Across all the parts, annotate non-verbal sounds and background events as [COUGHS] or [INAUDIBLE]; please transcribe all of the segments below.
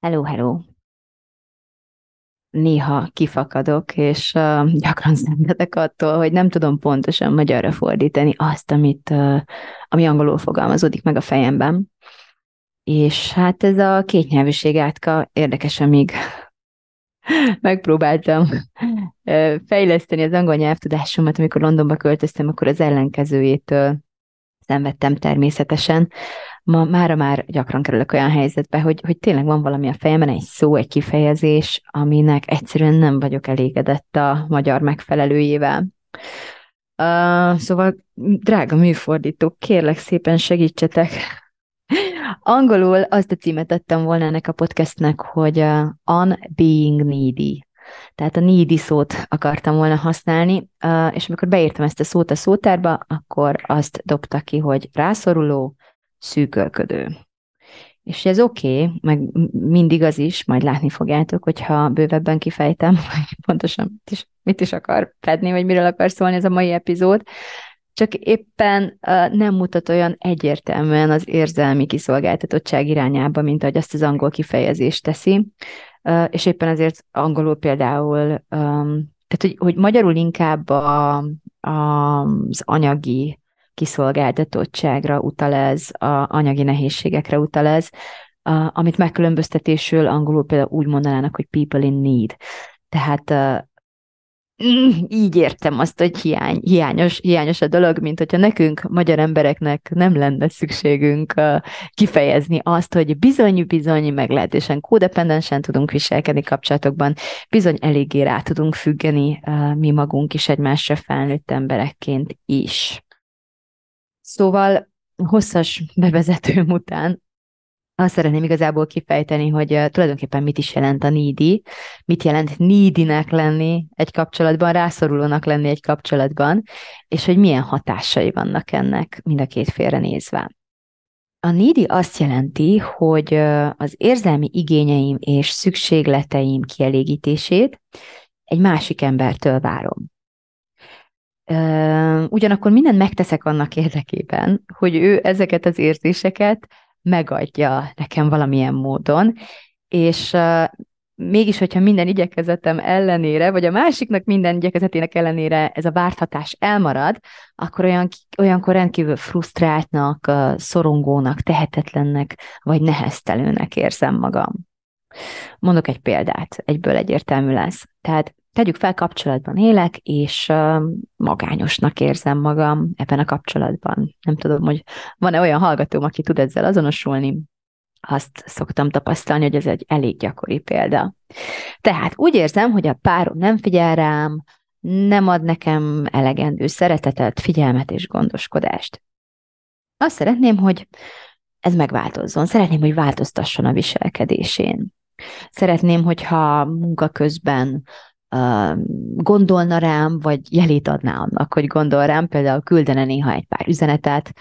Hello, hello! Néha kifakadok, és uh, gyakran szenvedek attól, hogy nem tudom pontosan magyarra fordítani azt, amit, uh, ami angolul fogalmazódik meg a fejemben. És hát ez a kétnyelvűség átka érdekes, amíg [LAUGHS] megpróbáltam fejleszteni az angol nyelvtudásomat, amikor Londonba költöztem, akkor az ellenkezőjétől szenvedtem természetesen ma mára már gyakran kerülök olyan helyzetbe, hogy, hogy tényleg van valami a fejemben, egy szó, egy kifejezés, aminek egyszerűen nem vagyok elégedett a magyar megfelelőjével. Uh, szóval, drága műfordítók, kérlek szépen segítsetek. Angolul azt a címet adtam volna ennek a podcastnek, hogy uh, On Being Needy. Tehát a needy szót akartam volna használni, uh, és amikor beírtam ezt a szót a szótárba, akkor azt dobta ki, hogy rászoruló, szűkölködő. És ez oké, okay, meg mindig az is, majd látni fogjátok, hogyha bővebben kifejtem, [LAUGHS] hogy pontosan mit is, mit is akar fedni, vagy miről akar szólni ez a mai epizód, csak éppen uh, nem mutat olyan egyértelműen az érzelmi kiszolgáltatottság irányába, mint ahogy azt az angol kifejezést teszi, uh, és éppen azért angolul például, um, tehát hogy, hogy magyarul inkább a, a, az anyagi kiszolgáltatottságra utal ez, a anyagi nehézségekre utal ez, a, amit megkülönböztetésül angolul például úgy mondanának, hogy people in need. Tehát [LAUGHS] így értem azt, hogy hiány, hiányos, hiányos a dolog, mint hogyha nekünk, magyar embereknek nem lenne szükségünk kifejezni azt, hogy bizony-bizony meglehetősen kódependensen tudunk viselkedni kapcsolatokban, bizony eléggé rá tudunk függeni mi magunk is egymásra felnőtt emberekként is. Szóval hosszas bevezetőm után azt szeretném igazából kifejteni, hogy tulajdonképpen mit is jelent a needy, mit jelent needy-nek lenni egy kapcsolatban, rászorulónak lenni egy kapcsolatban, és hogy milyen hatásai vannak ennek mind a két félre nézve. A needy azt jelenti, hogy az érzelmi igényeim és szükségleteim kielégítését egy másik embertől várom. Ugyanakkor mindent megteszek annak érdekében, hogy ő ezeket az érzéseket megadja nekem valamilyen módon, és mégis, hogyha minden igyekezetem ellenére, vagy a másiknak minden igyekezetének ellenére ez a várthatás elmarad, akkor olyan, olyankor rendkívül frusztráltnak, szorongónak, tehetetlennek, vagy neheztelőnek érzem magam. Mondok egy példát, egyből egyértelmű lesz. Tehát tegyük fel, kapcsolatban élek, és magányosnak érzem magam ebben a kapcsolatban. Nem tudom, hogy van-e olyan hallgatóm, aki tud ezzel azonosulni, azt szoktam tapasztalni, hogy ez egy elég gyakori példa. Tehát úgy érzem, hogy a párom nem figyel rám, nem ad nekem elegendő szeretetet, figyelmet és gondoskodást. Azt szeretném, hogy ez megváltozzon. Szeretném, hogy változtasson a viselkedésén. Szeretném, hogyha munka közben gondolna rám, vagy jelét adná annak, hogy gondol rám, például küldene néha egy pár üzenetet,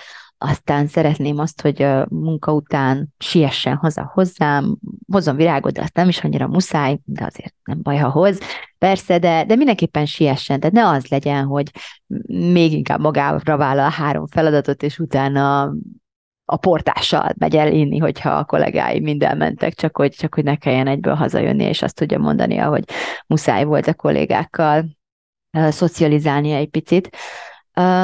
aztán szeretném azt, hogy a munka után siessen haza hozzám, hozzon virágot, de azt nem is annyira muszáj, de azért nem baj, ha hoz. Persze, de, de mindenképpen siessen, tehát ne az legyen, hogy még inkább magára vállal három feladatot, és utána a portással megy el inni, hogyha a kollégái mind elmentek, csak hogy, csak hogy ne kelljen egyből hazajönni, és azt tudja mondani, hogy muszáj volt a kollégákkal uh, szocializálni egy picit.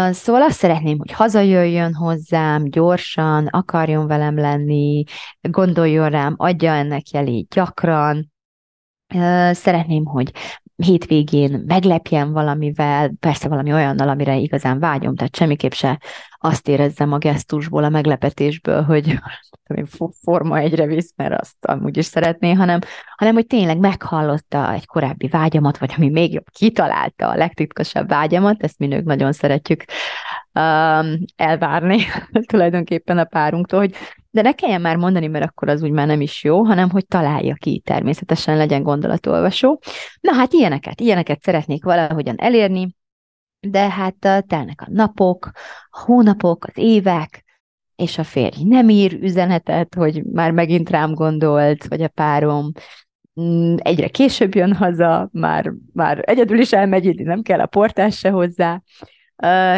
Szóval azt szeretném, hogy hazajöjjön hozzám gyorsan, akarjon velem lenni, gondoljon rám, adja ennek jelét gyakran, Szeretném, hogy hétvégén meglepjen valamivel, persze valami olyannal, amire igazán vágyom, tehát semmiképp se azt érezzem a gesztusból, a meglepetésből, hogy forma egyre visz, mert azt amúgy is szeretné, hanem, hanem hogy tényleg meghallotta egy korábbi vágyamat, vagy ami még jobb, kitalálta a legtitkosabb vágyamat, ezt mi nők nagyon szeretjük um, elvárni [LAUGHS] tulajdonképpen a párunktól, hogy de ne kelljen már mondani, mert akkor az úgy már nem is jó, hanem hogy találja ki, természetesen legyen gondolatolvasó. Na hát ilyeneket, ilyeneket szeretnék valahogyan elérni, de hát telnek a napok, a hónapok, az évek, és a férj nem ír üzenetet, hogy már megint rám gondolt, vagy a párom mm, egyre később jön haza, már, már egyedül is elmegy, nem kell a portás se hozzá,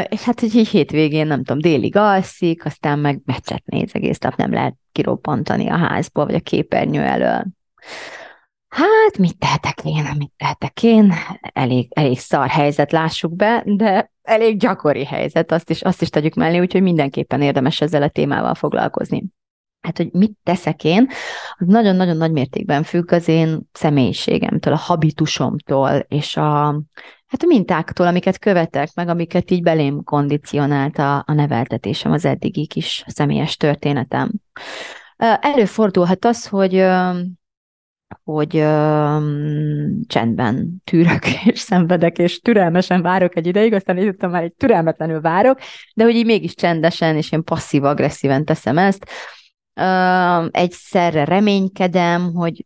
és hát, hogy így hétvégén, nem tudom, délig alszik, aztán meg meccset néz egész nap, nem lehet kirobbantani a házból, vagy a képernyő elől. Hát, mit tehetek én, mit tehetek én? Elég, elég szar helyzet, lássuk be, de elég gyakori helyzet, azt is, azt is tegyük mellé, úgyhogy mindenképpen érdemes ezzel a témával foglalkozni. Hát, hogy mit teszek én, az nagyon-nagyon nagy mértékben függ az én személyiségemtől, a habitusomtól, és a, hát a mintáktól, amiket követek, meg amiket így belém kondicionált a, a neveltetésem, az eddigi kis személyes történetem. Előfordulhat az, hogy hogy um, csendben tűrök [LAUGHS] és szenvedek, és türelmesen várok egy ideig, aztán így már egy türelmetlenül várok, de hogy így mégis csendesen és ilyen passzív-agresszíven teszem ezt, egyszerre reménykedem, hogy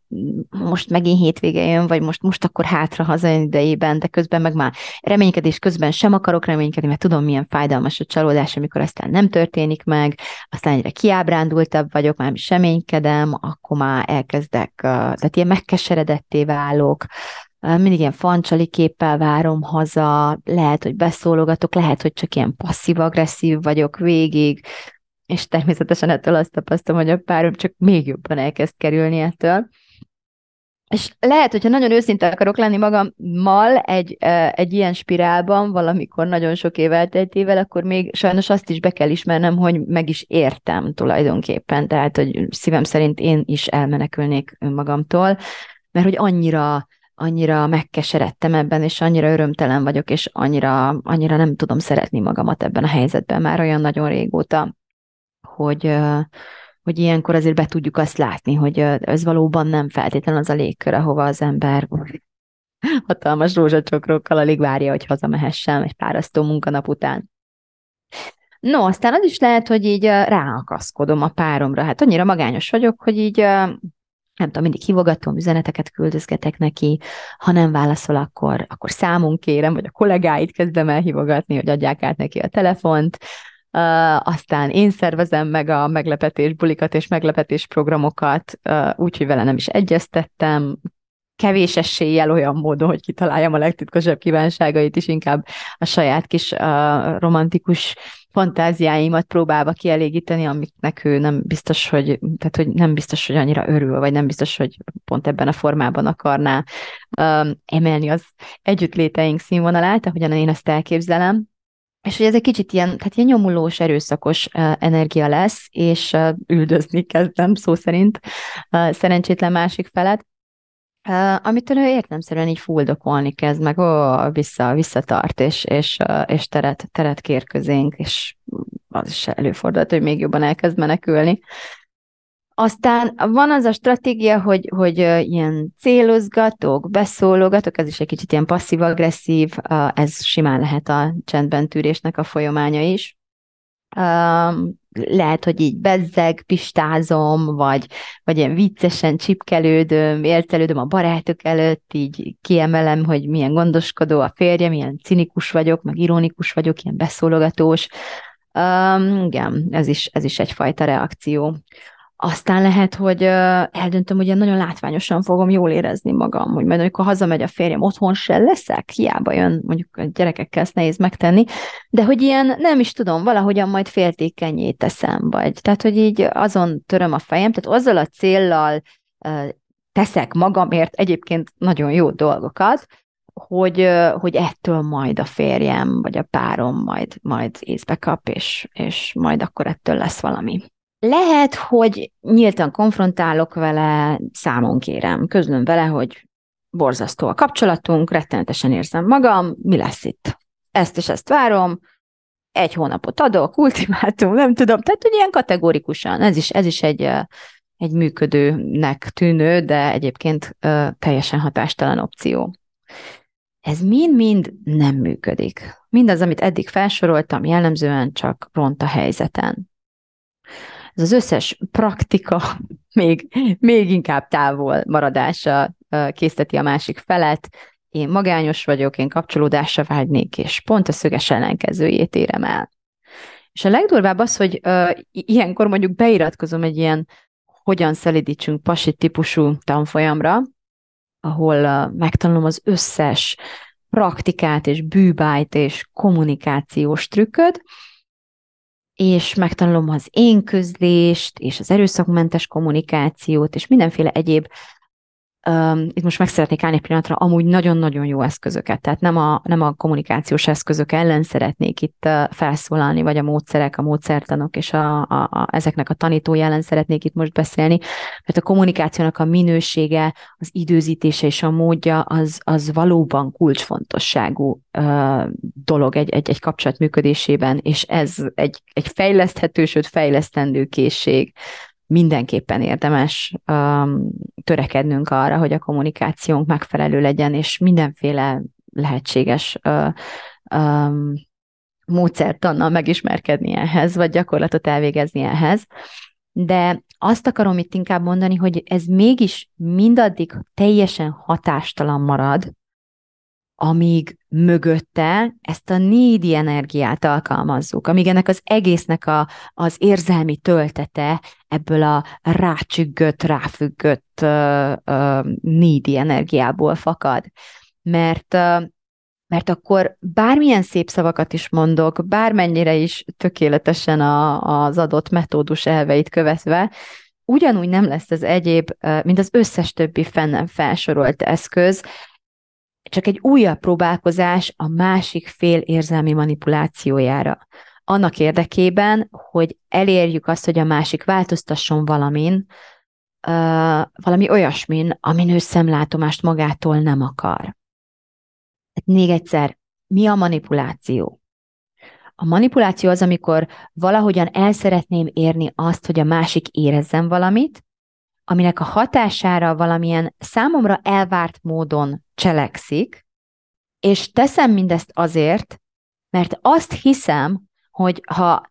most megint hétvége jön, vagy most, most akkor hátra haza idejében, de közben meg már reménykedés közben sem akarok reménykedni, mert tudom, milyen fájdalmas a csalódás, amikor aztán nem történik meg, aztán egyre kiábrándultabb vagyok, már is reménykedem, akkor már elkezdek, tehát ilyen megkeseredetté válok, mindig ilyen fancsali képpel várom haza, lehet, hogy beszólogatok, lehet, hogy csak ilyen passzív-agresszív vagyok végig, és természetesen ettől azt tapasztalom, hogy a párom csak még jobban elkezd kerülni ettől. És lehet, hogyha nagyon őszinte akarok lenni magammal egy, egy ilyen spirálban, valamikor nagyon sok év elteltével, akkor még sajnos azt is be kell ismernem, hogy meg is értem tulajdonképpen. Tehát, hogy szívem szerint én is elmenekülnék önmagamtól, mert hogy annyira annyira megkeseredtem ebben, és annyira örömtelen vagyok, és annyira, annyira nem tudom szeretni magamat ebben a helyzetben már olyan nagyon régóta hogy, hogy ilyenkor azért be tudjuk azt látni, hogy ez valóban nem feltétlenül az a légkör, ahova az ember hatalmas rózsacsokrokkal alig várja, hogy hazamehessen egy párasztó munkanap után. No, aztán az is lehet, hogy így ráakaszkodom a páromra. Hát annyira magányos vagyok, hogy így nem tudom, mindig hívogatom, üzeneteket küldözgetek neki, ha nem válaszol, akkor, akkor számunk kérem, vagy a kollégáit kezdem el hívogatni, hogy adják át neki a telefont, Uh, aztán én szervezem meg a meglepetés bulikat és meglepetés programokat, uh, úgyhogy vele nem is egyeztettem, kevés eséllyel olyan módon, hogy kitaláljam a legtitkosabb kívánságait is, inkább a saját kis uh, romantikus fantáziáimat próbálva kielégíteni, amiknek ő nem biztos, hogy, tehát, hogy nem biztos, hogy annyira örül, vagy nem biztos, hogy pont ebben a formában akarná um, emelni az együttléteink színvonalát, ahogyan én ezt elképzelem és hogy ez egy kicsit ilyen, tehát ilyen nyomulós, erőszakos energia lesz, és uh, üldözni kezdem szó szerint szerencsétlen másik felet, uh, amitől ő értemszerűen így fuldokolni kezd, meg ó, vissza, visszatart, és, és, és teret, teret kér közénk, és az is előfordult, hogy még jobban elkezd menekülni. Aztán van az a stratégia, hogy, hogy ilyen célozgatok, beszólogatok, ez is egy kicsit ilyen passzív-agresszív, ez simán lehet a csendben tűrésnek a folyamánya is. Lehet, hogy így bezzeg, pistázom, vagy, vagy ilyen viccesen csipkelődöm, éltelődöm a barátok előtt, így kiemelem, hogy milyen gondoskodó a férjem, milyen cinikus vagyok, meg ironikus vagyok, ilyen beszólogatós. Um, igen, ez is, ez is egyfajta reakció. Aztán lehet, hogy eldöntöm, hogy nagyon látványosan fogom jól érezni magam, hogy majd amikor hazamegy a férjem, otthon se leszek, hiába jön, mondjuk a gyerekekkel ezt nehéz megtenni, de hogy ilyen, nem is tudom, valahogyan majd féltékenyé teszem, vagy tehát, hogy így azon töröm a fejem, tehát azzal a céllal teszek magamért egyébként nagyon jó dolgokat, hogy, hogy ettől majd a férjem, vagy a párom majd, majd észbe kap, és, és majd akkor ettől lesz valami. Lehet, hogy nyíltan konfrontálok vele, számon kérem, közlöm vele, hogy borzasztó a kapcsolatunk, rettenetesen érzem magam, mi lesz itt? Ezt és ezt várom, egy hónapot adok, ultimátum, nem tudom, tehát hogy ilyen kategórikusan, ez is, ez is egy, egy működőnek tűnő, de egyébként teljesen hatástalan opció. Ez mind-mind nem működik. Mindaz, amit eddig felsoroltam, jellemzően csak ront a helyzeten. Ez az összes praktika [LAUGHS] még, még inkább távol maradása készteti a másik felet, én magányos vagyok, én kapcsolódásra vágynék, és pont a szöges ellenkezőjét érem el. És a legdurvább az, hogy uh, ilyenkor mondjuk beiratkozom egy ilyen hogyan szelidítsünk pasi típusú tanfolyamra, ahol uh, megtanulom az összes praktikát és bűbájt és kommunikációs trükköt, és megtanulom az én közlést, és az erőszakmentes kommunikációt, és mindenféle egyéb Itt most meg szeretnék állni egy pillanatra, amúgy nagyon-nagyon jó eszközöket, tehát nem a, nem a kommunikációs eszközök ellen szeretnék itt felszólalni, vagy a módszerek, a módszertanok és a, a, a, ezeknek a tanítói ellen szeretnék itt most beszélni, mert a kommunikációnak a minősége, az időzítése és a módja az, az valóban kulcsfontosságú uh, dolog egy, egy, egy kapcsolat működésében, és ez egy, egy fejleszthető, sőt fejlesztendő készség mindenképpen érdemes um, törekednünk arra, hogy a kommunikációnk megfelelő legyen, és mindenféle lehetséges uh, um, módszertannal megismerkedni ehhez, vagy gyakorlatot elvégezni ehhez. De azt akarom itt inkább mondani, hogy ez mégis mindaddig teljesen hatástalan marad, amíg mögötte ezt a needy energiát alkalmazzuk, amíg ennek az egésznek a, az érzelmi töltete ebből a rácsüggött, ráfüggött uh, uh, needy energiából fakad. Mert uh, mert akkor bármilyen szép szavakat is mondok, bármennyire is tökéletesen a, az adott metódus elveit követve, ugyanúgy nem lesz ez egyéb, mint az összes többi fennem felsorolt eszköz, csak egy újabb próbálkozás a másik fél érzelmi manipulációjára. Annak érdekében, hogy elérjük azt, hogy a másik változtasson valamin, uh, valami olyasmin, amin ő szemlátomást magától nem akar. Hát még egyszer, mi a manipuláció? A manipuláció az, amikor valahogyan el szeretném érni azt, hogy a másik érezzen valamit, aminek a hatására valamilyen számomra elvárt módon cselekszik, és teszem mindezt azért, mert azt hiszem, hogy ha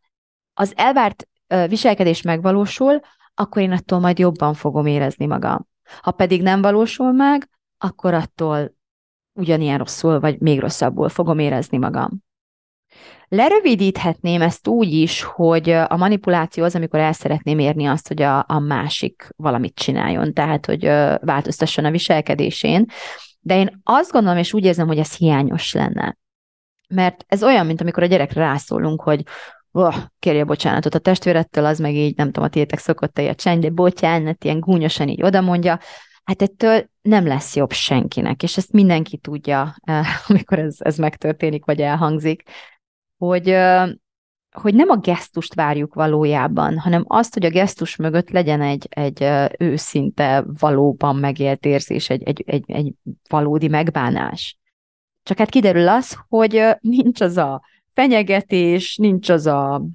az elvárt viselkedés megvalósul, akkor én attól majd jobban fogom érezni magam. Ha pedig nem valósul meg, akkor attól ugyanilyen rosszul, vagy még rosszabbul fogom érezni magam. Lerövidíthetném ezt úgy is, hogy a manipuláció az, amikor el szeretném érni azt, hogy a, a másik valamit csináljon, tehát hogy változtasson a viselkedésén. De én azt gondolom, és úgy érzem, hogy ez hiányos lenne. Mert ez olyan, mint amikor a gyerekre rászólunk, hogy oh, kérje bocsánatot a testvérettől, az meg így, nem tudom, a tiétek szokott a csend, de bocsánat, ilyen gúnyosan így oda mondja, hát ettől nem lesz jobb senkinek, és ezt mindenki tudja, [LAUGHS] amikor ez, ez megtörténik, vagy elhangzik hogy, hogy nem a gesztust várjuk valójában, hanem azt, hogy a gesztus mögött legyen egy, egy őszinte, valóban megélt érzés, egy, egy, egy, egy valódi megbánás. Csak hát kiderül az, hogy nincs az a fenyegetés, nincs az a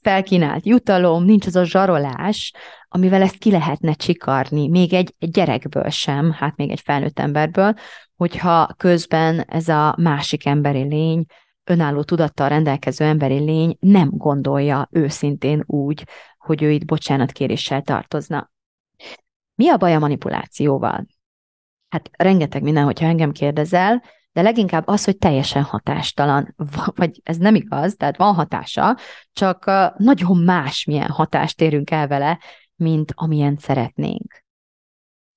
felkínált jutalom, nincs az a zsarolás, amivel ezt ki lehetne csikarni, még egy, gyerekből sem, hát még egy felnőtt emberből, hogyha közben ez a másik emberi lény önálló tudattal rendelkező emberi lény nem gondolja őszintén úgy, hogy ő itt bocsánatkéréssel tartozna. Mi a baj a manipulációval? Hát rengeteg minden, hogyha engem kérdezel, de leginkább az, hogy teljesen hatástalan, vagy ez nem igaz, tehát van hatása, csak nagyon más milyen hatást érünk el vele, mint amilyen szeretnénk.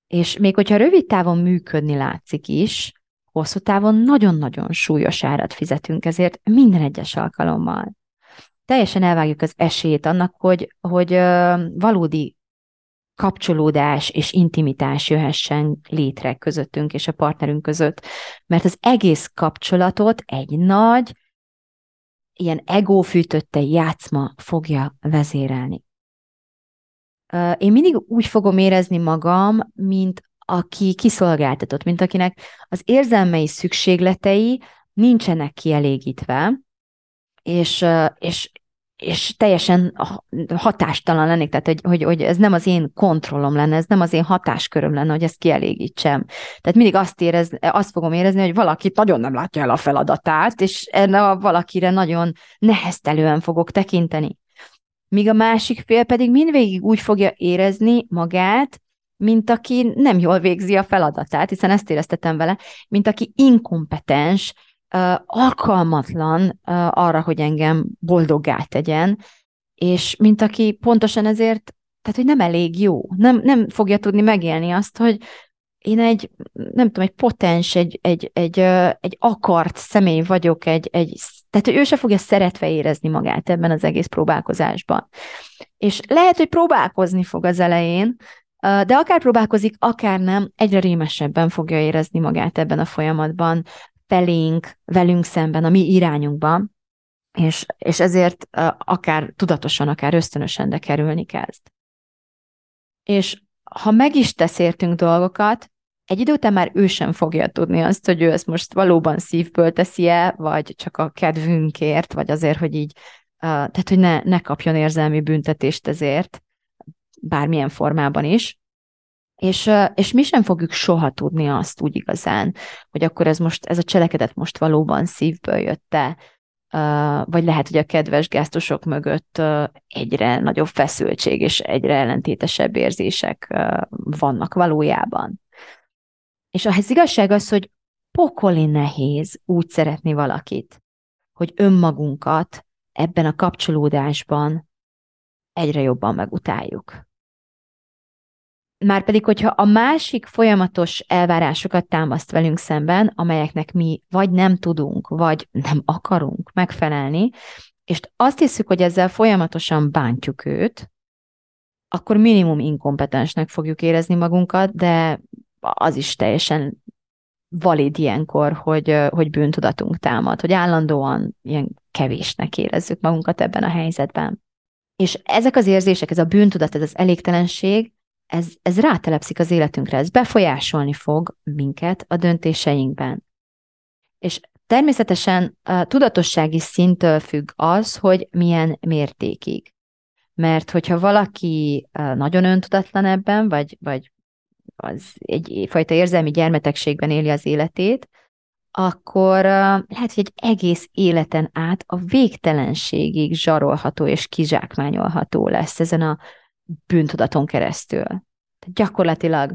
És még hogyha rövid távon működni látszik is, hosszú távon nagyon-nagyon súlyos árat fizetünk ezért minden egyes alkalommal. Teljesen elvágjuk az esélyt annak, hogy, hogy valódi kapcsolódás és intimitás jöhessen létre közöttünk és a partnerünk között, mert az egész kapcsolatot egy nagy, ilyen egófűtötte játszma fogja vezérelni. Én mindig úgy fogom érezni magam, mint aki kiszolgáltatott, mint akinek az érzelmei szükségletei nincsenek kielégítve, és, és, és teljesen hatástalan lennék, tehát hogy, hogy, hogy ez nem az én kontrollom lenne, ez nem az én hatásköröm lenne, hogy ezt kielégítsem. Tehát mindig azt, érez, azt fogom érezni, hogy valaki nagyon nem látja el a feladatát, és erre a valakire nagyon neheztelően fogok tekinteni. míg a másik fél pedig mindvégig úgy fogja érezni magát, mint aki nem jól végzi a feladatát, hiszen ezt éreztetem vele, mint aki inkompetens, alkalmatlan arra, hogy engem boldoggá tegyen, és mint aki pontosan ezért, tehát hogy nem elég jó, nem, nem fogja tudni megélni azt, hogy én egy, nem tudom, egy potens, egy, egy, egy, egy akart személy vagyok, egy, egy, tehát hogy ő se fogja szeretve érezni magát ebben az egész próbálkozásban. És lehet, hogy próbálkozni fog az elején, de akár próbálkozik, akár nem, egyre rémesebben fogja érezni magát ebben a folyamatban, felénk, velünk szemben, a mi irányunkban, és, és ezért akár tudatosan, akár ösztönösen, de kerülni kezd. És ha meg is tesz értünk dolgokat, egy idő után már ő sem fogja tudni azt, hogy ő ezt most valóban szívből teszi-e, vagy csak a kedvünkért, vagy azért, hogy így, tehát hogy ne, ne kapjon érzelmi büntetést ezért, bármilyen formában is. És, és mi sem fogjuk soha tudni azt úgy igazán, hogy akkor ez most, ez a cselekedet most valóban szívből jött-e, vagy lehet, hogy a kedves gesztusok mögött egyre nagyobb feszültség és egyre ellentétesebb érzések vannak valójában. És az igazság az, hogy pokoli nehéz úgy szeretni valakit, hogy önmagunkat ebben a kapcsolódásban egyre jobban megutáljuk. Márpedig, hogyha a másik folyamatos elvárásokat támaszt velünk szemben, amelyeknek mi vagy nem tudunk, vagy nem akarunk megfelelni, és azt hiszük, hogy ezzel folyamatosan bántjuk őt, akkor minimum inkompetensnek fogjuk érezni magunkat, de az is teljesen valid ilyenkor, hogy, hogy bűntudatunk támad, hogy állandóan ilyen kevésnek érezzük magunkat ebben a helyzetben. És ezek az érzések, ez a bűntudat, ez az elégtelenség, ez, ez rátelepszik az életünkre, ez befolyásolni fog minket a döntéseinkben. És természetesen a tudatossági szinttől függ az, hogy milyen mértékig. Mert hogyha valaki nagyon öntudatlan ebben, vagy, vagy az egyfajta érzelmi gyermetegségben éli az életét, akkor lehet, hogy egy egész életen át a végtelenségig zsarolható és kizsákmányolható lesz ezen a bűntudaton keresztül. Tehát gyakorlatilag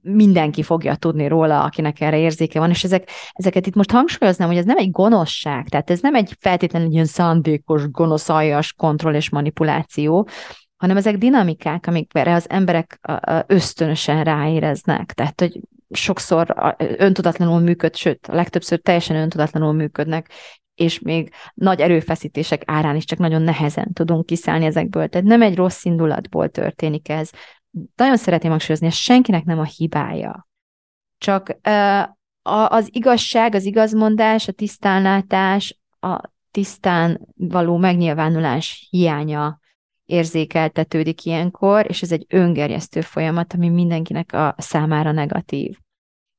mindenki fogja tudni róla, akinek erre érzéke van, és ezek, ezeket itt most hangsúlyoznám, hogy ez nem egy gonoszság, tehát ez nem egy feltétlenül egy ilyen szándékos, gonosz, aljas kontroll és manipuláció, hanem ezek dinamikák, amikre az emberek ösztönösen ráéreznek. Tehát, hogy sokszor öntudatlanul működ, sőt, a legtöbbször teljesen öntudatlanul működnek, és még nagy erőfeszítések árán is csak nagyon nehezen tudunk kiszállni ezekből. Tehát nem egy rossz indulatból történik ez. Nagyon szeretném hangsúlyozni, hogy senkinek nem a hibája. Csak az igazság, az igazmondás, a tisztánlátás, a tisztán való megnyilvánulás hiánya érzékeltetődik ilyenkor, és ez egy öngerjesztő folyamat, ami mindenkinek a számára negatív.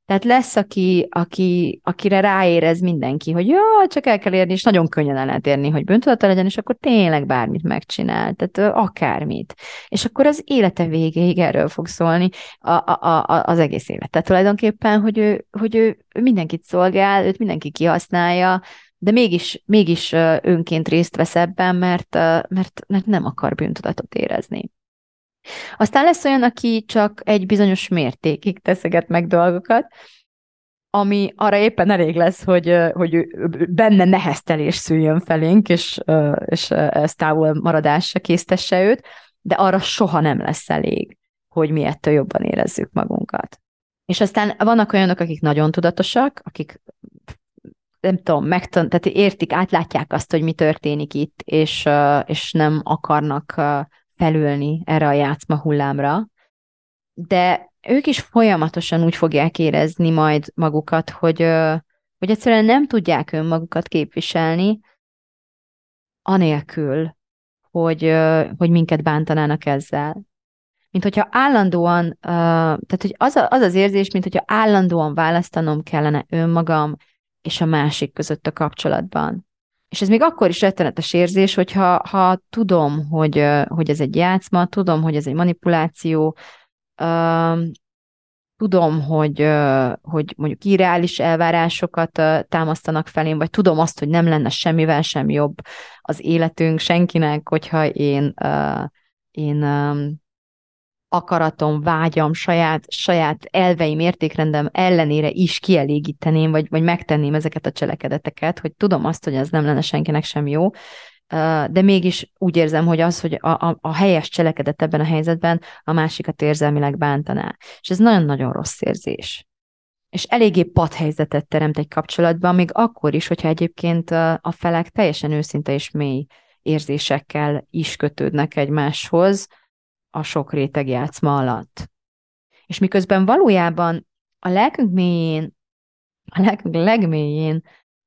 Tehát lesz, aki, aki, akire ráérez mindenki, hogy jó, csak el kell érni, és nagyon könnyen el lehet érni, hogy bűntudata legyen, és akkor tényleg bármit megcsinál, tehát akármit. És akkor az élete végéig erről fog szólni a, a, a, az egész élete tulajdonképpen, hogy ő, hogy ő mindenkit szolgál, őt mindenki kihasználja, de mégis, mégis önként részt vesz ebben, mert, mert, mert nem akar bűntudatot érezni. Aztán lesz olyan, aki csak egy bizonyos mértékig teszeget meg dolgokat, ami arra éppen elég lesz, hogy, hogy benne neheztelés szüljön felénk, és, és ez távol maradásra késztesse őt, de arra soha nem lesz elég, hogy mi ettől jobban érezzük magunkat. És aztán vannak olyanok, akik nagyon tudatosak, akik nem tudom, megtan- tehát értik, átlátják azt, hogy mi történik itt, és, és nem akarnak felülni erre a játszma hullámra, de ők is folyamatosan úgy fogják érezni majd magukat, hogy, hogy egyszerűen nem tudják önmagukat képviselni, anélkül, hogy, hogy minket bántanának ezzel. Mint hogyha állandóan, tehát hogy az, a, az az érzés, mint hogyha állandóan választanom kellene önmagam és a másik között a kapcsolatban. És ez még akkor is rettenetes érzés, hogyha ha tudom, hogy, hogy ez egy játszma, tudom, hogy ez egy manipuláció, tudom, hogy, hogy mondjuk irreális elvárásokat támasztanak felém, vagy tudom azt, hogy nem lenne semmivel sem jobb az életünk senkinek, hogyha én, én akaratom, vágyam, saját, saját elveim, értékrendem ellenére is kielégíteném, vagy, vagy megtenném ezeket a cselekedeteket, hogy tudom azt, hogy ez nem lenne senkinek sem jó, de mégis úgy érzem, hogy az, hogy a, a, a helyes cselekedet ebben a helyzetben a másikat érzelmileg bántaná. És ez nagyon-nagyon rossz érzés. És eléggé padhelyzetet teremt egy kapcsolatban, még akkor is, hogyha egyébként a felek teljesen őszinte és mély érzésekkel is kötődnek egymáshoz a sok réteg játszma alatt. És miközben valójában a lelkünk mélyén, a lelkünk legmélyén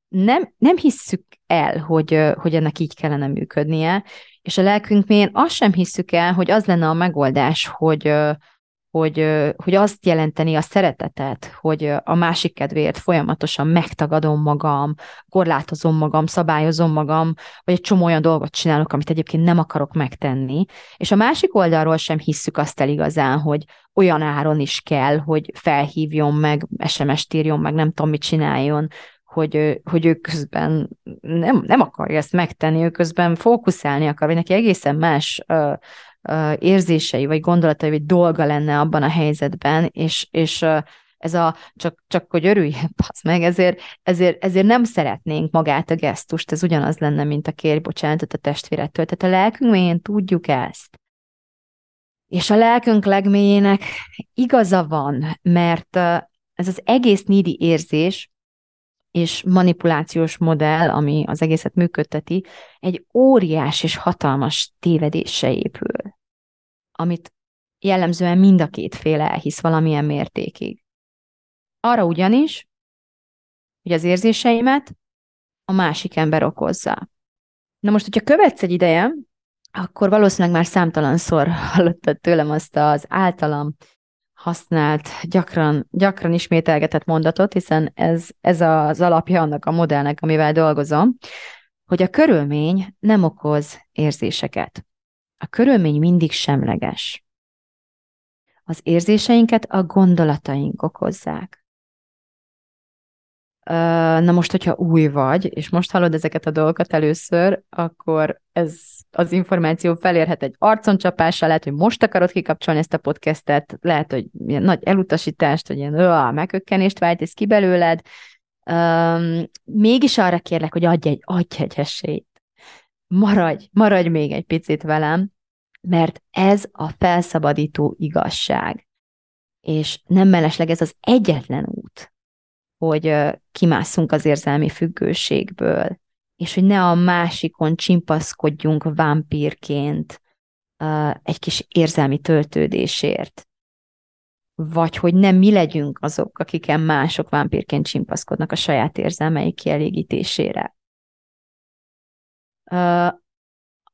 nem, nem hisszük el, hogy, hogy ennek így kellene működnie, és a lelkünk mélyén azt sem hisszük el, hogy az lenne a megoldás, hogy, hogy, hogy azt jelenteni a szeretetet, hogy a másik kedvéért folyamatosan megtagadom magam, korlátozom magam, szabályozom magam, vagy egy csomó olyan dolgot csinálok, amit egyébként nem akarok megtenni. És a másik oldalról sem hisszük azt el igazán, hogy olyan áron is kell, hogy felhívjon meg, SMS-t írjon meg, nem tudom, mit csináljon, hogy, hogy ő közben nem, nem akarja ezt megtenni, ő közben fókuszálni akar, vagy neki egészen más uh, érzései, vagy gondolatai, vagy dolga lenne abban a helyzetben, és, és ez a csak, csak hogy örülj, [LAUGHS] pasz meg, ezért, ezért, ezért nem szeretnénk magát a gesztust, ez ugyanaz lenne, mint a kérj bocsánatot a testvérettől. Tehát a lelkünk mélyén tudjuk ezt. És a lelkünk legmélyének igaza van, mert ez az egész nídi érzés, és manipulációs modell, ami az egészet működteti, egy óriás és hatalmas tévedése épül, amit jellemzően mind a két féle elhisz valamilyen mértékig. Arra ugyanis, hogy az érzéseimet a másik ember okozza. Na most, hogyha követsz egy ideje, akkor valószínűleg már számtalanszor hallottad tőlem azt az általam használt, gyakran, gyakran ismételgetett mondatot, hiszen ez, ez az alapja annak a modellnek, amivel dolgozom, hogy a körülmény nem okoz érzéseket. A körülmény mindig semleges. Az érzéseinket a gondolataink okozzák. Na most, hogyha új vagy, és most hallod ezeket a dolgokat először, akkor ez az információ felérhet egy arconcsapással, lehet, hogy most akarod kikapcsolni ezt a podcastet, lehet, hogy ilyen nagy elutasítást, vagy ilyen öá, megökkenést váltesz ki belőled. Um, mégis arra kérlek, hogy adj egy, adj egy esélyt. Maradj, maradj még egy picit velem, mert ez a felszabadító igazság. És nem mellesleg ez az egyetlen út, hogy kimásszunk az érzelmi függőségből, és hogy ne a másikon csimpaszkodjunk vámpírként egy kis érzelmi töltődésért. Vagy hogy nem mi legyünk azok, akiken mások vámpírként csimpaszkodnak a saját érzelmeik kielégítésére.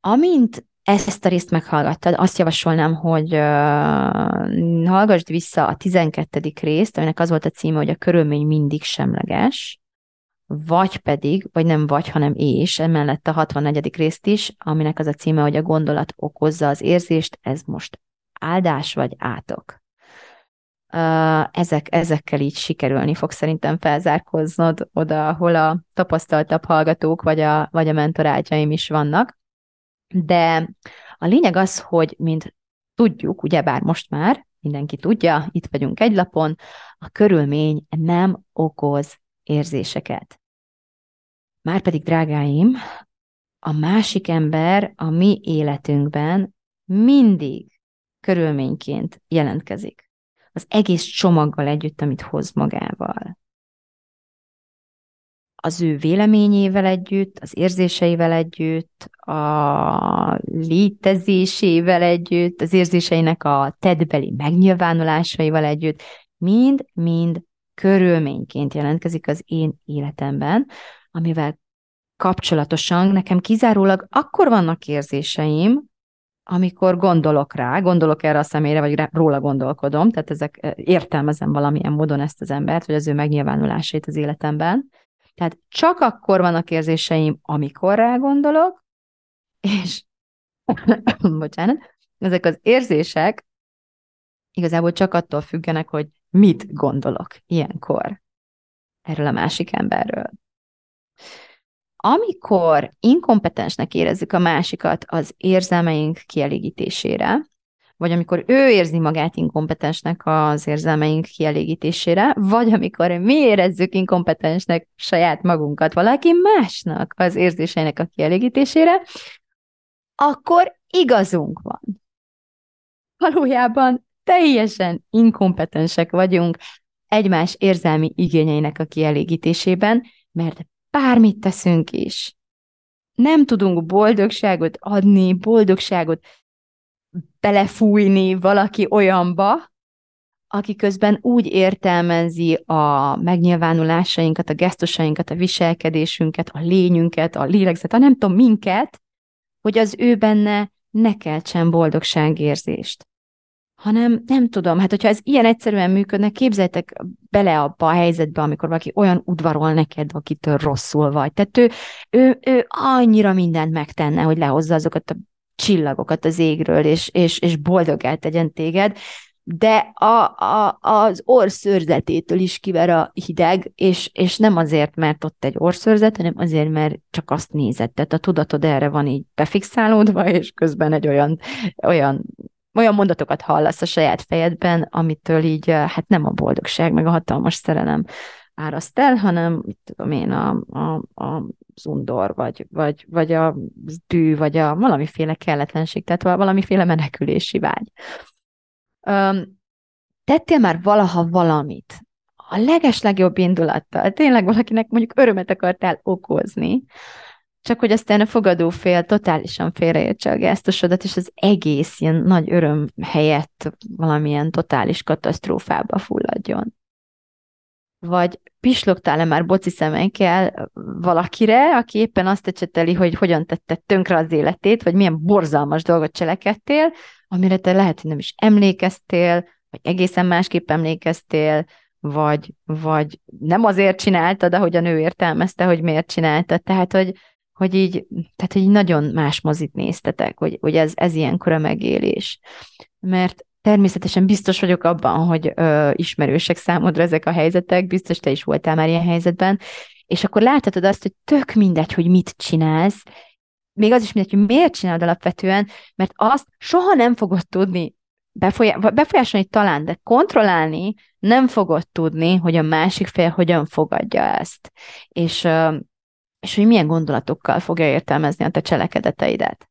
Amint ezt a részt meghallgattad, azt javasolnám, hogy uh, hallgassd vissza a 12. részt, aminek az volt a címe, hogy a körülmény mindig semleges, vagy pedig, vagy nem vagy, hanem és, emellett a 64. részt is, aminek az a címe, hogy a gondolat okozza az érzést, ez most áldás vagy átok. Uh, ezek, ezekkel így sikerülni fog szerintem felzárkoznod oda, ahol a tapasztaltabb hallgatók vagy a, vagy a mentorágyaim is vannak. De a lényeg az, hogy mint tudjuk, ugyebár most már mindenki tudja, itt vagyunk egy lapon, a körülmény nem okoz érzéseket. Márpedig, drágáim, a másik ember a mi életünkben mindig körülményként jelentkezik. Az egész csomaggal együtt, amit hoz magával az ő véleményével együtt, az érzéseivel együtt, a létezésével együtt, az érzéseinek a tedbeli megnyilvánulásaival együtt, mind-mind körülményként jelentkezik az én életemben, amivel kapcsolatosan nekem kizárólag akkor vannak érzéseim, amikor gondolok rá, gondolok erre a személyre, vagy róla gondolkodom, tehát ezek értelmezem valamilyen módon ezt az embert, vagy az ő megnyilvánulásait az életemben, tehát csak akkor vannak érzéseim, amikor rá gondolok, és [COUGHS] bocsánat, ezek az érzések igazából csak attól függenek, hogy mit gondolok ilyenkor erről a másik emberről. Amikor inkompetensnek érezzük a másikat az érzelmeink kielégítésére, vagy amikor ő érzi magát inkompetensnek az érzelmeink kielégítésére, vagy amikor mi érezzük inkompetensnek saját magunkat valaki másnak az érzéseinek a kielégítésére, akkor igazunk van. Valójában teljesen inkompetensek vagyunk egymás érzelmi igényeinek a kielégítésében, mert bármit teszünk is, nem tudunk boldogságot adni, boldogságot belefújni valaki olyanba, aki közben úgy értelmezi a megnyilvánulásainkat, a gesztusainkat, a viselkedésünket, a lényünket, a lélegzet, a nem tudom minket, hogy az ő benne ne keltsen boldogságérzést. Hanem nem tudom, hát hogyha ez ilyen egyszerűen működne, képzeljétek bele abba a helyzetbe, amikor valaki olyan udvarol neked, akitől rosszul vagy. Tehát ő, ő, ő annyira mindent megtenne, hogy lehozza azokat a csillagokat az égről, és, és, és boldogát tegyen téged, de a, a, az orszörzetétől is kiver a hideg, és, és nem azért, mert ott egy orszörzet, hanem azért, mert csak azt nézett. Tehát a tudatod erre van így befixálódva, és közben egy olyan, olyan olyan mondatokat hallasz a saját fejedben, amitől így, hát nem a boldogság, meg a hatalmas szerelem áraszt el, hanem, mit tudom én, a, a, a az undor, vagy, vagy, vagy a dű, vagy a valamiféle kelletlenség, tehát valamiféle menekülési vágy. Um, tettél már valaha valamit, a legeslegjobb indulattal, tényleg valakinek mondjuk örömet akartál okozni, csak hogy aztán a fogadó fél totálisan félreértse a gesztusodat, és az egész ilyen nagy öröm helyett valamilyen totális katasztrófába fulladjon vagy pislogtál-e már boci szemekkel valakire, aki éppen azt ecseteli, hogy hogyan tette tönkre az életét, vagy milyen borzalmas dolgot cselekedtél, amire te lehet, hogy nem is emlékeztél, vagy egészen másképp emlékeztél, vagy, vagy nem azért csináltad, ahogy a nő értelmezte, hogy miért csináltad. Tehát, hogy, hogy így, tehát, hogy nagyon más mozit néztetek, hogy, hogy ez, ez ilyenkor a megélés. Mert Természetesen biztos vagyok abban, hogy ö, ismerősek számodra ezek a helyzetek, biztos te is voltál már ilyen helyzetben, és akkor láthatod azt, hogy tök mindegy, hogy mit csinálsz, még az is mindegy, hogy miért csinálod alapvetően, mert azt soha nem fogod tudni befolyá- befolyásolni talán, de kontrollálni nem fogod tudni, hogy a másik fél hogyan fogadja ezt, és, és hogy milyen gondolatokkal fogja értelmezni a te cselekedeteidet.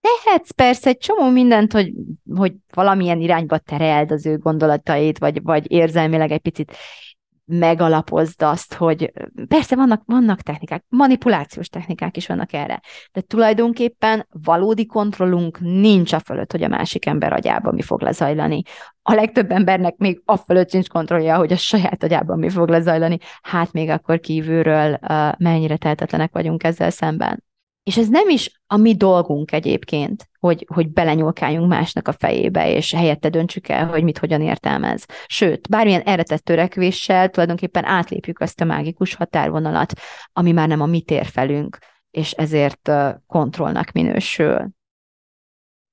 Tehetsz persze egy csomó mindent, hogy, hogy valamilyen irányba tereld az ő gondolatait, vagy, vagy érzelmileg egy picit megalapozd azt, hogy persze vannak, vannak technikák, manipulációs technikák is vannak erre, de tulajdonképpen valódi kontrollunk nincs a fölött, hogy a másik ember agyában mi fog lezajlani. A legtöbb embernek még a fölött sincs kontrollja, hogy a saját agyában mi fog lezajlani, hát még akkor kívülről uh, mennyire tehetetlenek vagyunk ezzel szemben. És ez nem is a mi dolgunk egyébként, hogy, hogy belenyúlkáljunk másnak a fejébe, és helyette döntsük el, hogy mit hogyan értelmez. Sőt, bármilyen eredet törekvéssel tulajdonképpen átlépjük azt a mágikus határvonalat, ami már nem a mi térfelünk, és ezért kontrollnak minősül.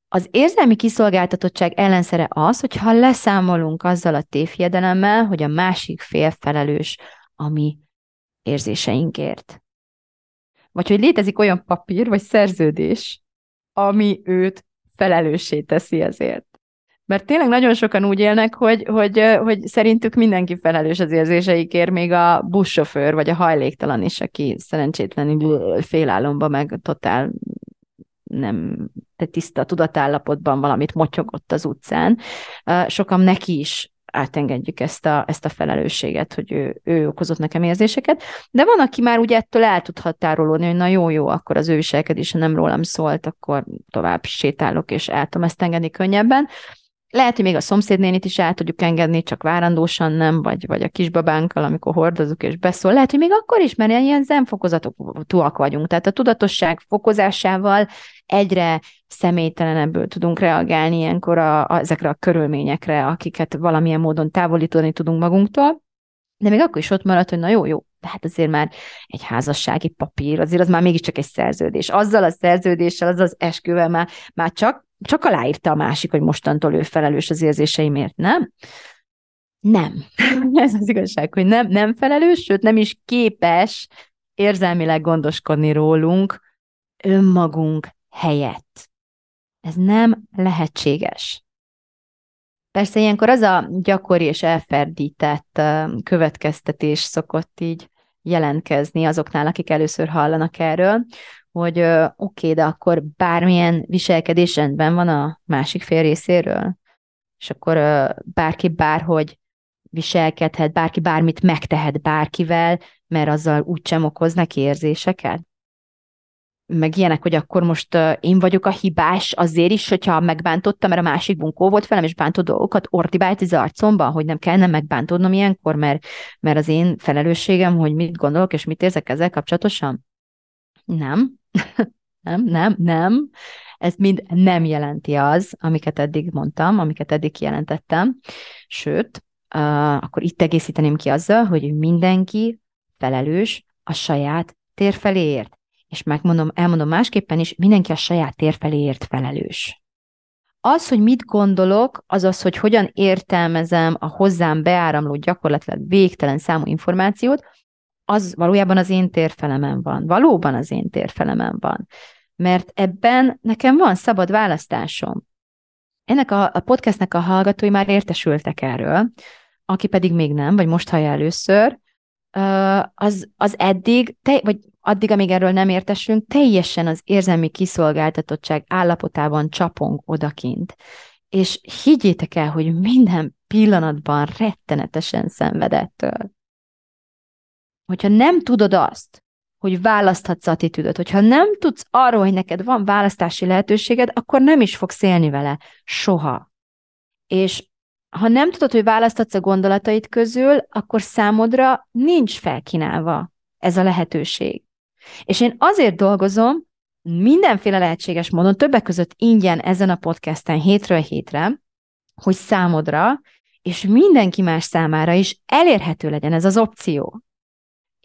Az érzelmi kiszolgáltatottság ellenszere az, hogyha leszámolunk azzal a tévhiedelemmel, hogy a másik fél felelős a mi érzéseinkért vagy hogy létezik olyan papír, vagy szerződés, ami őt felelőssé teszi ezért. Mert tényleg nagyon sokan úgy élnek, hogy, hogy, hogy szerintük mindenki felelős az érzéseikért, még a buszsofőr, vagy a hajléktalan is, aki szerencsétlenül félálomba, meg totál nem tiszta tudatállapotban valamit motyogott az utcán. Sokan neki is átengedjük ezt a, ezt a felelősséget, hogy ő, ő okozott nekem érzéseket. De van, aki már ugye ettől el tud határolódni, hogy na jó, jó, akkor az ő viselkedése nem rólam szólt, akkor tovább sétálok, és el tudom ezt engedni könnyebben. Lehet, hogy még a szomszédnénit is el tudjuk engedni, csak várandósan nem, vagy, vagy a kisbabánkkal, amikor hordozunk és beszól. Lehet, hogy még akkor is, mert ilyen zenfokozatúak vagyunk. Tehát a tudatosság fokozásával egyre személytelenebből tudunk reagálni ilyenkor a, a, ezekre a körülményekre, akiket valamilyen módon távolítani tudunk magunktól. De még akkor is ott maradt, hogy na jó, jó, de hát azért már egy házassági papír, azért az már mégiscsak egy szerződés. Azzal a szerződéssel, azzal az esküvel már, már csak csak aláírta a másik, hogy mostantól ő felelős az érzéseimért, nem? Nem. [LAUGHS] Ez az igazság, hogy nem, nem felelős, sőt nem is képes érzelmileg gondoskodni rólunk önmagunk helyett. Ez nem lehetséges. Persze ilyenkor az a gyakori és elferdített következtetés szokott így jelentkezni azoknál, akik először hallanak erről, hogy oké, okay, de akkor bármilyen viselkedés rendben van a másik fél részéről, és akkor bárki bárhogy viselkedhet, bárki bármit megtehet bárkivel, mert azzal úgysem okoz neki érzéseket? Meg ilyenek, hogy akkor most én vagyok a hibás azért is, hogyha megbántottam, mert a másik bunkó volt velem, és bántó dolgokat ordibált az arcomba, hogy nem kellene megbántódnom ilyenkor, mert, mert az én felelősségem, hogy mit gondolok és mit érzek ezzel kapcsolatosan? Nem. [LAUGHS] nem, nem, nem. Ez mind nem jelenti az, amiket eddig mondtam, amiket eddig kijelentettem. Sőt, uh, akkor itt egészíteném ki azzal, hogy mindenki felelős a saját térfeléért. És megmondom, elmondom másképpen is, mindenki a saját térfeléért felelős. Az, hogy mit gondolok, az az, hogy hogyan értelmezem a hozzám beáramló gyakorlatilag végtelen számú információt, az valójában az én térfelemen van. Valóban az én térfelemen van. Mert ebben nekem van szabad választásom. Ennek a, a podcastnek a hallgatói már értesültek erről, aki pedig még nem, vagy most hallja először, az, az eddig, te, vagy addig, amíg erről nem értesülünk, teljesen az érzelmi kiszolgáltatottság állapotában csapong odakint. És higgyétek el, hogy minden pillanatban rettenetesen szenvedettől. Hogyha nem tudod azt, hogy választhatsz attitűdöt, hogyha nem tudsz arról, hogy neked van választási lehetőséged, akkor nem is fogsz élni vele. Soha. És ha nem tudod, hogy választhatsz a gondolatait közül, akkor számodra nincs felkínálva ez a lehetőség. És én azért dolgozom, mindenféle lehetséges módon, többek között ingyen ezen a podcasten hétről hétre, hogy számodra és mindenki más számára is elérhető legyen ez az opció.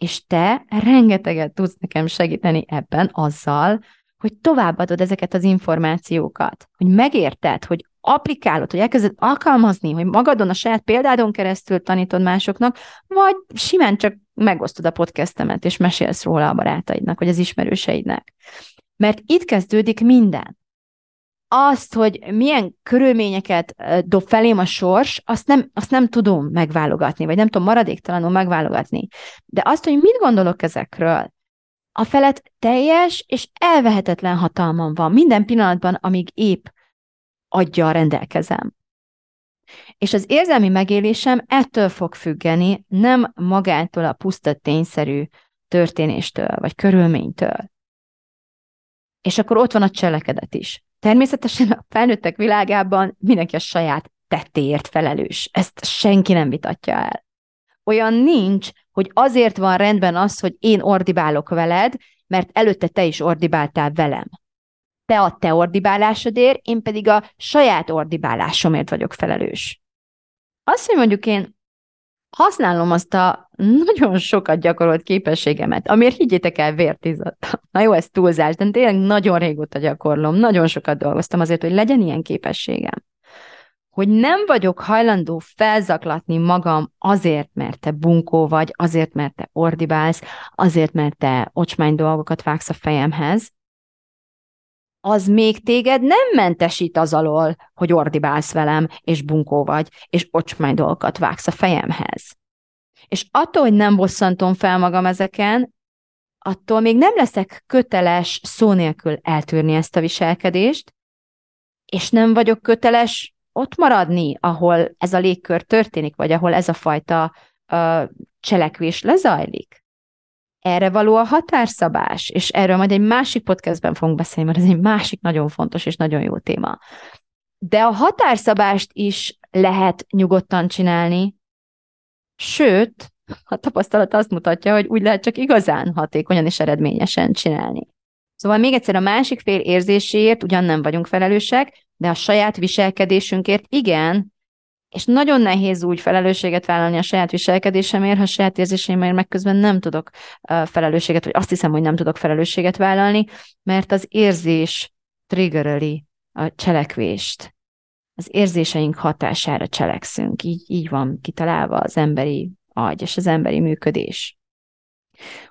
És te rengeteget tudsz nekem segíteni ebben azzal, hogy továbbadod ezeket az információkat, hogy megérted, hogy applikálod, hogy elkezded alkalmazni, hogy magadon a saját példádon keresztül tanítod másoknak, vagy simán csak megosztod a podcastemet, és mesélsz róla a barátaidnak, vagy az ismerőseidnek. Mert itt kezdődik minden. Azt, hogy milyen körülményeket dob felém a sors, azt nem, azt nem tudom megválogatni, vagy nem tudom maradéktalanul megválogatni. De azt, hogy mit gondolok ezekről, a felett teljes és elvehetetlen hatalmam van minden pillanatban, amíg épp adja rendelkezem. És az érzelmi megélésem ettől fog függeni, nem magától a puszta tényszerű történéstől, vagy körülménytől. És akkor ott van a cselekedet is. Természetesen a felnőttek világában mindenki a saját tettéért felelős. Ezt senki nem vitatja el. Olyan nincs, hogy azért van rendben az, hogy én ordibálok veled, mert előtte te is ordibáltál velem te a te ordibálásodért, én pedig a saját ordibálásomért vagyok felelős. Azt, hogy mondjuk én használom azt a nagyon sokat gyakorolt képességemet, amiért higgyétek el, vért izzadtam. Na jó, ez túlzás, de tényleg nagyon régóta gyakorlom, nagyon sokat dolgoztam azért, hogy legyen ilyen képességem. Hogy nem vagyok hajlandó felzaklatni magam azért, mert te bunkó vagy, azért, mert te ordibálsz, azért, mert te ocsmány dolgokat vágsz a fejemhez, az még téged nem mentesít az alól, hogy ordibálsz velem, és bunkó vagy, és ocsmány dolgokat vágsz a fejemhez. És attól, hogy nem bosszantom fel magam ezeken, attól még nem leszek köteles szó nélkül eltűrni ezt a viselkedést, és nem vagyok köteles ott maradni, ahol ez a légkör történik, vagy ahol ez a fajta uh, cselekvés lezajlik erre való a határszabás, és erről majd egy másik podcastben fogunk beszélni, mert ez egy másik nagyon fontos és nagyon jó téma. De a határszabást is lehet nyugodtan csinálni, sőt, a tapasztalat azt mutatja, hogy úgy lehet csak igazán hatékonyan és eredményesen csinálni. Szóval még egyszer a másik fél érzéséért ugyan nem vagyunk felelősek, de a saját viselkedésünkért igen, és nagyon nehéz úgy felelősséget vállalni a saját viselkedésemért, ha a saját érzéseimért meg közben nem tudok felelősséget, vagy azt hiszem, hogy nem tudok felelősséget vállalni, mert az érzés triggereli a cselekvést. az érzéseink hatására cselekszünk. Így, így van kitalálva az emberi agy és az emberi működés.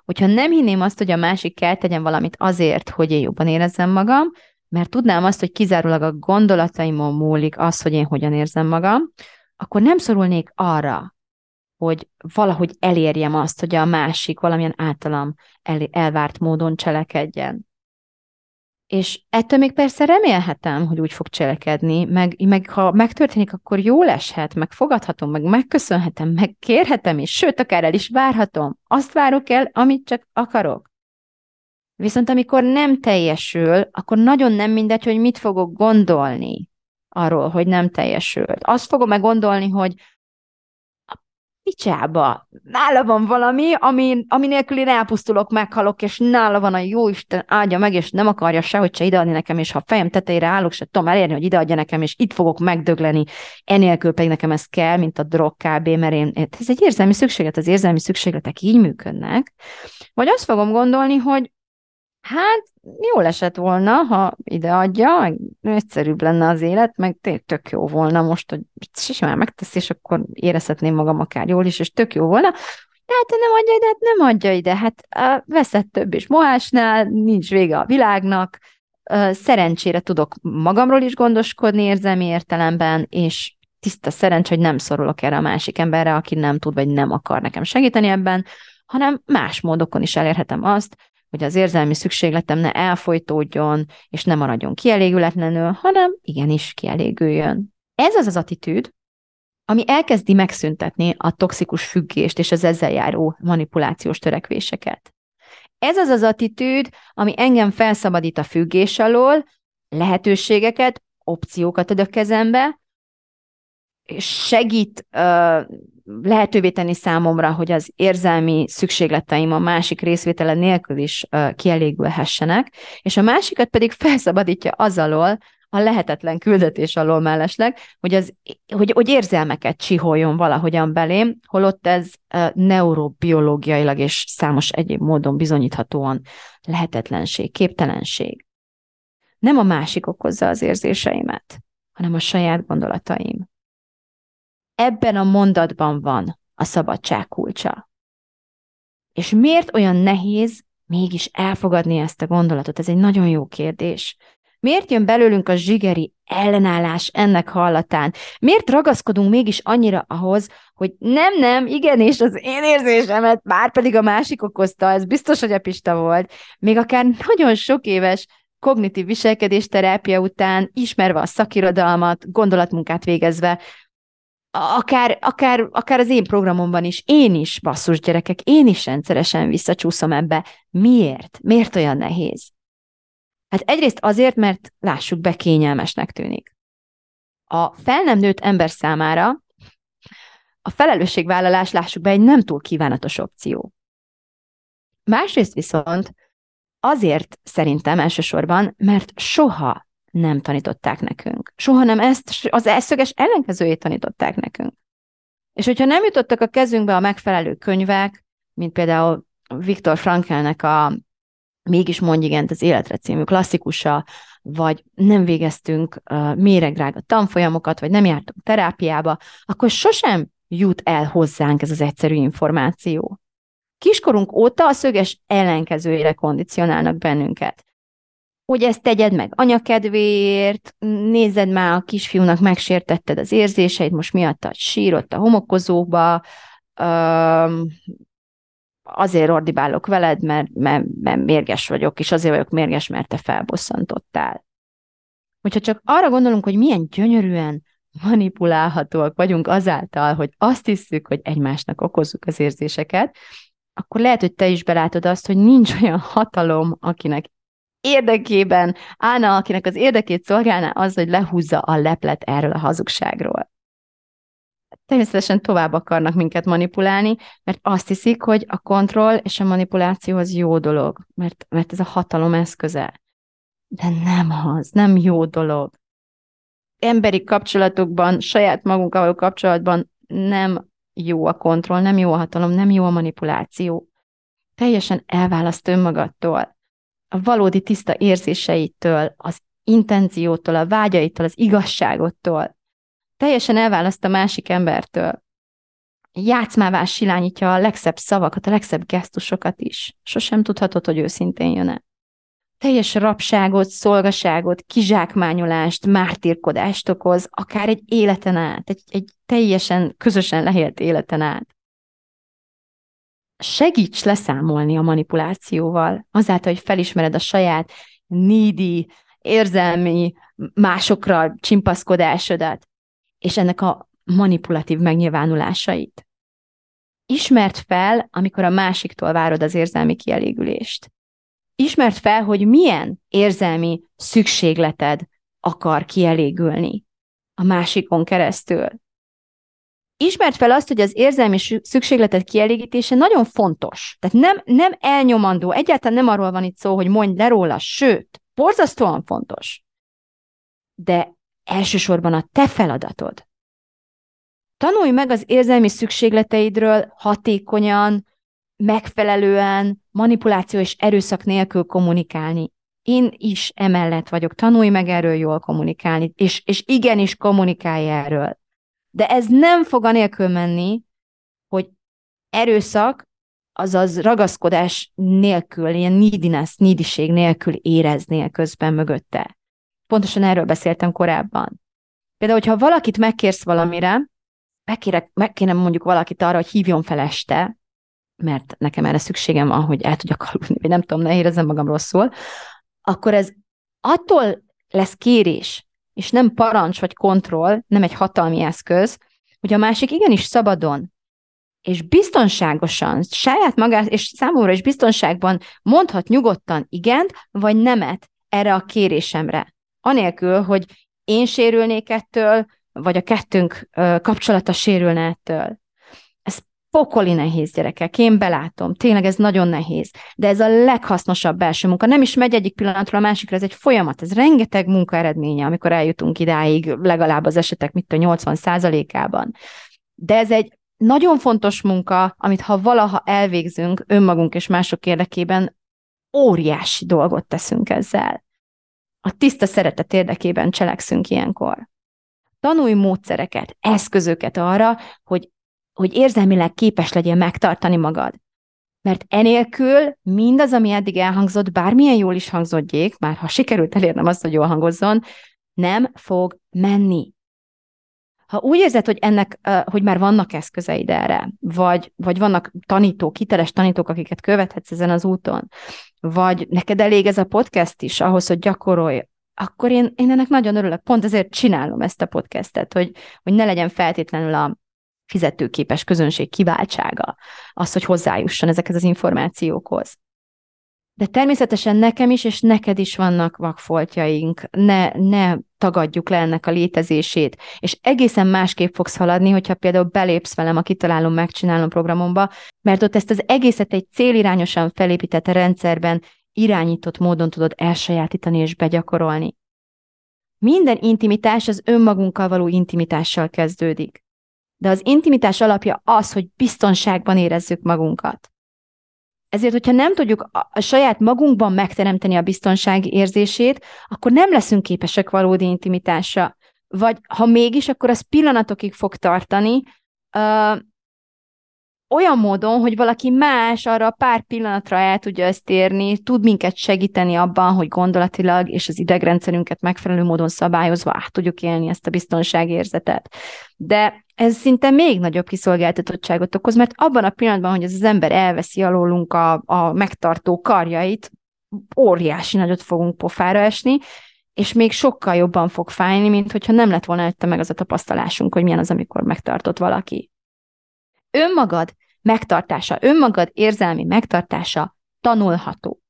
Hogyha nem hinném azt, hogy a másik kell tegyen valamit azért, hogy én jobban érezzem magam, mert tudnám azt, hogy kizárólag a gondolataimon múlik az, hogy én hogyan érzem magam, akkor nem szorulnék arra, hogy valahogy elérjem azt, hogy a másik valamilyen általam el, elvárt módon cselekedjen. És ettől még persze remélhetem, hogy úgy fog cselekedni, meg, meg ha megtörténik, akkor jól eshet, meg fogadhatom, meg megköszönhetem, meg kérhetem is, sőt, akár el is várhatom. Azt várok el, amit csak akarok. Viszont amikor nem teljesül, akkor nagyon nem mindegy, hogy mit fogok gondolni arról, hogy nem teljesült. Azt fogom meg gondolni, hogy picsába, nála van valami, ami, ami nélkül én elpusztulok, meghalok, és nála van a jó Isten áldja meg, és nem akarja sehogy se ideadni nekem, és ha a fejem tetejére állok, se tudom elérni, hogy ideadja nekem, és itt fogok megdögleni, enélkül pedig nekem ez kell, mint a drog kb, mert én, ez egy érzelmi szükséglet, az érzelmi szükségletek így működnek. Vagy azt fogom gondolni, hogy Hát, jó esett volna, ha ide adja, meg egyszerűbb lenne az élet, meg tök jó volna most, hogy simán megtesz, és akkor érezhetném magam akár jól is, és tök jó volna. De hát nem adja ide, hát nem adja ide, hát veszett több is mohásnál, nincs vége a világnak, szerencsére tudok magamról is gondoskodni érzelmi értelemben, és tiszta szerencs, hogy nem szorulok erre a másik emberre, aki nem tud, vagy nem akar nekem segíteni ebben, hanem más módokon is elérhetem azt, hogy az érzelmi szükségletem ne elfolytódjon, és ne maradjon kielégületlenül, hanem igenis kielégüljön. Ez az az attitűd, ami elkezdi megszüntetni a toxikus függést és az ezzel járó manipulációs törekvéseket. Ez az az attitűd, ami engem felszabadít a függés alól, lehetőségeket, opciókat ad a kezembe, segít lehetővé tenni számomra, hogy az érzelmi szükségleteim a másik részvétele nélkül is kielégülhessenek, és a másikat pedig felszabadítja az alól, a lehetetlen küldetés alól mellesleg, hogy, az, hogy, hogy érzelmeket csiholjon valahogyan belém, holott ez neurobiológiailag és számos egyéb módon bizonyíthatóan lehetetlenség, képtelenség. Nem a másik okozza az érzéseimet, hanem a saját gondolataim ebben a mondatban van a szabadság kulcsa. És miért olyan nehéz mégis elfogadni ezt a gondolatot? Ez egy nagyon jó kérdés. Miért jön belőlünk a zsigeri ellenállás ennek hallatán? Miért ragaszkodunk mégis annyira ahhoz, hogy nem, nem, igenis, az én érzésemet már pedig a másik okozta, ez biztos, hogy a Pista volt. Még akár nagyon sok éves kognitív viselkedésterápia után, ismerve a szakirodalmat, gondolatmunkát végezve, akár, akár, akár az én programomban is, én is, basszus gyerekek, én is rendszeresen visszacsúszom ebbe. Miért? Miért olyan nehéz? Hát egyrészt azért, mert lássuk be, kényelmesnek tűnik. A fel nem nőtt ember számára a felelősségvállalás, lássuk be, egy nem túl kívánatos opció. Másrészt viszont azért szerintem elsősorban, mert soha nem tanították nekünk. Soha nem ezt, az elszöges ellenkezőjét tanították nekünk. És hogyha nem jutottak a kezünkbe a megfelelő könyvek, mint például Viktor Frankelnek a Mégis mondj igent az életre című klasszikusa, vagy nem végeztünk uh, méregdrága tanfolyamokat, vagy nem jártunk terápiába, akkor sosem jut el hozzánk ez az egyszerű információ. Kiskorunk óta a szöges ellenkezőjére kondicionálnak bennünket hogy ezt tegyed meg anyakedvéért, nézed már a kisfiúnak, megsértetted az érzéseit, most miattad sírott a homokozóba, azért ordibálok veled, mert, mert, mert mérges vagyok, és azért vagyok mérges, mert te felbosszantottál. Hogyha csak arra gondolunk, hogy milyen gyönyörűen manipulálhatóak vagyunk azáltal, hogy azt hiszük, hogy egymásnak okozzuk az érzéseket, akkor lehet, hogy te is belátod azt, hogy nincs olyan hatalom, akinek érdekében állna, akinek az érdekét szolgálná az, hogy lehúzza a leplet erről a hazugságról. Természetesen tovább akarnak minket manipulálni, mert azt hiszik, hogy a kontroll és a manipuláció az jó dolog, mert, mert ez a hatalom eszköze. De nem az, nem jó dolog. Emberi kapcsolatokban, saját magunkkal való kapcsolatban nem jó a kontroll, nem jó a hatalom, nem jó a manipuláció. Teljesen elválaszt önmagadtól a valódi tiszta érzéseitől, az intenciótól, a vágyaitól, az igazságottól. teljesen elválaszt a másik embertől. Játszmává silányítja a legszebb szavakat, a legszebb gesztusokat is. Sosem tudhatod, hogy őszintén jön-e. Teljes rabságot, szolgaságot, kizsákmányolást, mártírkodást okoz, akár egy életen át, egy, egy teljesen közösen lehélt életen át segíts leszámolni a manipulációval, azáltal, hogy felismered a saját needy, érzelmi, másokra csimpaszkodásodat, és ennek a manipulatív megnyilvánulásait. Ismert fel, amikor a másiktól várod az érzelmi kielégülést. Ismert fel, hogy milyen érzelmi szükségleted akar kielégülni a másikon keresztül. Ismert fel azt, hogy az érzelmi szükségletet kielégítése nagyon fontos. Tehát nem, nem elnyomandó, egyáltalán nem arról van itt szó, hogy mondj le róla, sőt, borzasztóan fontos. De elsősorban a te feladatod. Tanulj meg az érzelmi szükségleteidről hatékonyan, megfelelően, manipuláció és erőszak nélkül kommunikálni. Én is emellett vagyok, tanulj meg erről jól kommunikálni, és, és igenis kommunikálj erről. De ez nem fog anélkül menni, hogy erőszak, azaz ragaszkodás nélkül, ilyen neediness, neediség nélkül éreznél közben mögötte. Pontosan erről beszéltem korábban. Például, hogyha valakit megkérsz valamire, megkérek, megkérem mondjuk valakit arra, hogy hívjon fel este, mert nekem erre szükségem van, hogy el tudjak aludni, vagy nem tudom, ne érezzem magam rosszul, akkor ez attól lesz kérés, és nem parancs vagy kontroll, nem egy hatalmi eszköz, hogy a másik igenis szabadon és biztonságosan, saját magát és számomra is biztonságban mondhat nyugodtan igent vagy nemet erre a kérésemre. Anélkül, hogy én sérülnék ettől, vagy a kettőnk kapcsolata sérülne ettől pokoli nehéz gyerekek, én belátom, tényleg ez nagyon nehéz, de ez a leghasznosabb belső munka. Nem is megy egyik pillanatról a másikra, ez egy folyamat, ez rengeteg munka eredménye, amikor eljutunk idáig, legalább az esetek, mit a 80 százalékában. De ez egy nagyon fontos munka, amit ha valaha elvégzünk önmagunk és mások érdekében, óriási dolgot teszünk ezzel. A tiszta szeretet érdekében cselekszünk ilyenkor. Tanulj módszereket, eszközöket arra, hogy hogy érzelmileg képes legyél megtartani magad. Mert enélkül mindaz, ami eddig elhangzott, bármilyen jól is hangzódjék, már ha sikerült elérnem azt, hogy jól hangozzon, nem fog menni. Ha úgy érzed, hogy ennek, hogy már vannak eszközeid erre, vagy, vagy vannak tanítók, hiteles tanítók, akiket követhetsz ezen az úton, vagy neked elég ez a podcast is ahhoz, hogy gyakorolj, akkor én, én ennek nagyon örülök. Pont ezért csinálom ezt a podcastet, hogy, hogy ne legyen feltétlenül a, fizetőképes közönség kiváltsága, az, hogy hozzájusson ezekhez az információkhoz. De természetesen nekem is, és neked is vannak vakfoltjaink, ne, ne tagadjuk le ennek a létezését, és egészen másképp fogsz haladni, hogyha például belépsz velem a Kitalálom, Megcsinálom programomba, mert ott ezt az egészet egy célirányosan felépített rendszerben irányított módon tudod elsajátítani és begyakorolni. Minden intimitás az önmagunkkal való intimitással kezdődik. De az intimitás alapja az, hogy biztonságban érezzük magunkat. Ezért, hogyha nem tudjuk a saját magunkban megteremteni a biztonság érzését, akkor nem leszünk képesek valódi intimitásra. Vagy ha mégis, akkor az pillanatokig fog tartani, olyan módon, hogy valaki más arra pár pillanatra el tudja ezt érni, tud minket segíteni abban, hogy gondolatilag és az idegrendszerünket megfelelő módon szabályozva át tudjuk élni ezt a biztonságérzetet. De ez szinte még nagyobb kiszolgáltatottságot okoz, mert abban a pillanatban, hogy ez az ember elveszi alólunk a, a megtartó karjait, óriási nagyot fogunk pofára esni, és még sokkal jobban fog fájni, mint hogyha nem lett volna előtte meg az a tapasztalásunk, hogy milyen az, amikor megtartott valaki. Önmagad megtartása, önmagad érzelmi megtartása tanulható.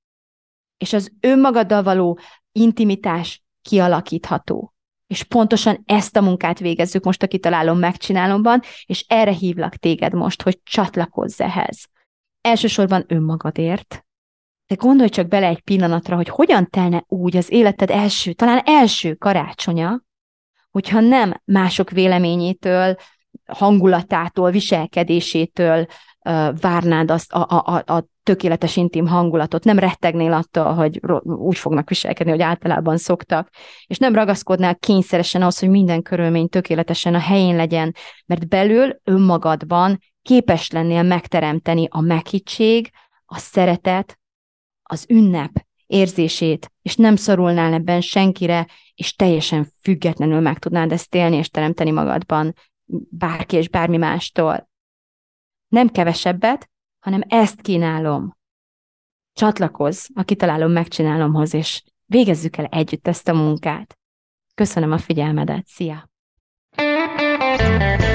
És az önmagaddal való intimitás kialakítható. És pontosan ezt a munkát végezzük most a kitalálom, megcsinálomban, és erre hívlak téged most, hogy csatlakozz ehhez. Elsősorban önmagadért, de gondolj csak bele egy pillanatra, hogy hogyan telne úgy az életed első, talán első karácsonya, hogyha nem mások véleményétől, hangulatától, viselkedésétől uh, várnád azt a, a, a, tökéletes intim hangulatot, nem rettegnél attól, hogy úgy fognak viselkedni, hogy általában szoktak, és nem ragaszkodnál kényszeresen ahhoz, hogy minden körülmény tökéletesen a helyén legyen, mert belül önmagadban képes lennél megteremteni a meghittség, a szeretet, az ünnep érzését, és nem szorulnál ebben senkire, és teljesen függetlenül meg tudnád ezt élni és teremteni magadban bárki és bármi mástól. Nem kevesebbet, hanem ezt kínálom. Csatlakozz a kitalálom, megcsinálomhoz, és végezzük el együtt ezt a munkát. Köszönöm a figyelmedet, szia! thank you